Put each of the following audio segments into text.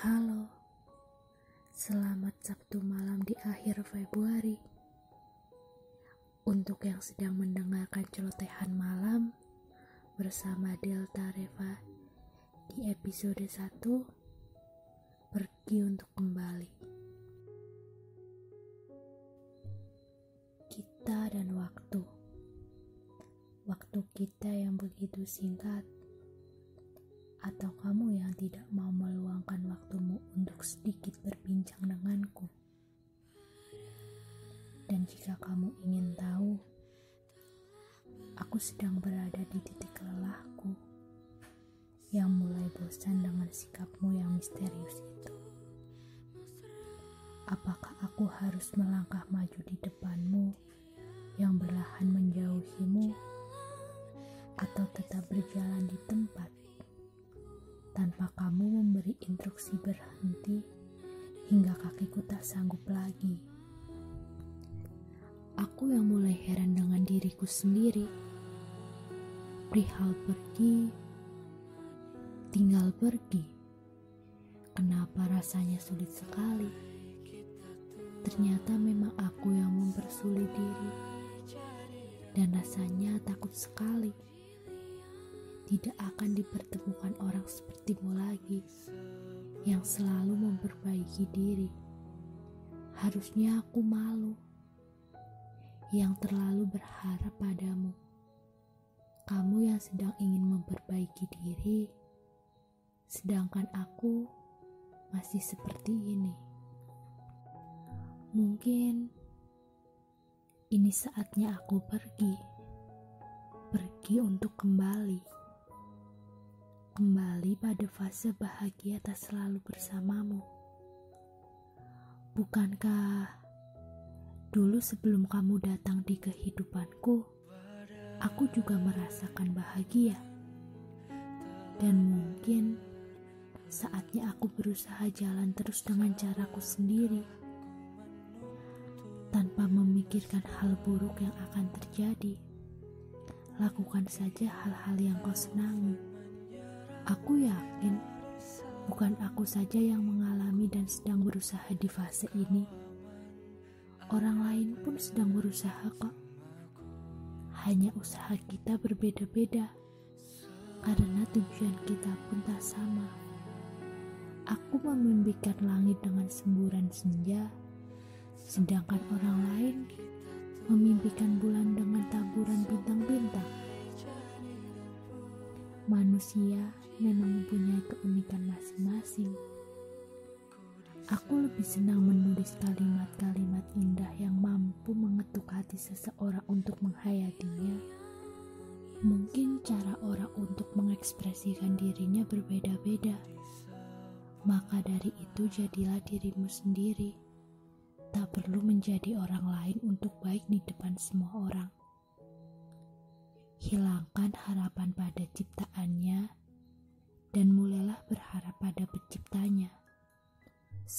Halo, selamat Sabtu malam di akhir Februari. Untuk yang sedang mendengarkan celotehan malam bersama Delta Reva di episode 1, pergi untuk kembali. Kita dan waktu. Waktu kita yang begitu singkat atau kamu yang tidak mau meluangkan waktumu untuk sedikit berbincang denganku. Dan jika kamu ingin tahu, aku sedang berada di titik lelahku yang mulai bosan dengan sikapmu yang misterius itu. Apakah aku harus melangkah maju tanpa kamu memberi instruksi berhenti hingga kakiku tak sanggup lagi. Aku yang mulai heran dengan diriku sendiri. Perihal pergi, tinggal pergi. Kenapa rasanya sulit sekali? Ternyata memang aku yang mempersulit diri. Dan rasanya takut sekali dipertemukan orang sepertimu lagi yang selalu memperbaiki diri. Harusnya aku malu yang terlalu berharap padamu. Kamu yang sedang ingin memperbaiki diri, sedangkan aku masih seperti ini. Mungkin ini saatnya aku pergi, pergi untuk kembali kembali pada fase bahagia tak selalu bersamamu. Bukankah dulu sebelum kamu datang di kehidupanku, aku juga merasakan bahagia? Dan mungkin saatnya aku berusaha jalan terus dengan caraku sendiri, tanpa memikirkan hal buruk yang akan terjadi. Lakukan saja hal-hal yang kau senangi Aku yakin bukan aku saja yang mengalami dan sedang berusaha di fase ini. Orang lain pun sedang berusaha kok. Hanya usaha kita berbeda-beda karena tujuan kita pun tak sama. Aku memimpikan langit dengan semburan senja, sedangkan orang lain memimpikan bulan dengan taburan bintang-bintang. Manusia memang mempunyai keunikan masing-masing. Aku lebih senang menulis kalimat-kalimat indah yang mampu mengetuk hati seseorang untuk menghayatinya. Mungkin cara orang untuk mengekspresikan dirinya berbeda-beda. Maka dari itu jadilah dirimu sendiri. Tak perlu menjadi orang lain untuk baik di depan semua orang. Hilangkan harapan pada ciptaannya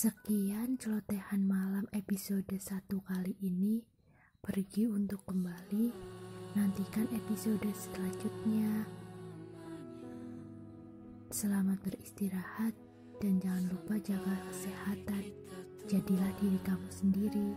Sekian celotehan malam episode satu kali ini. Pergi untuk kembali. Nantikan episode selanjutnya. Selamat beristirahat dan jangan lupa jaga kesehatan. Jadilah diri kamu sendiri.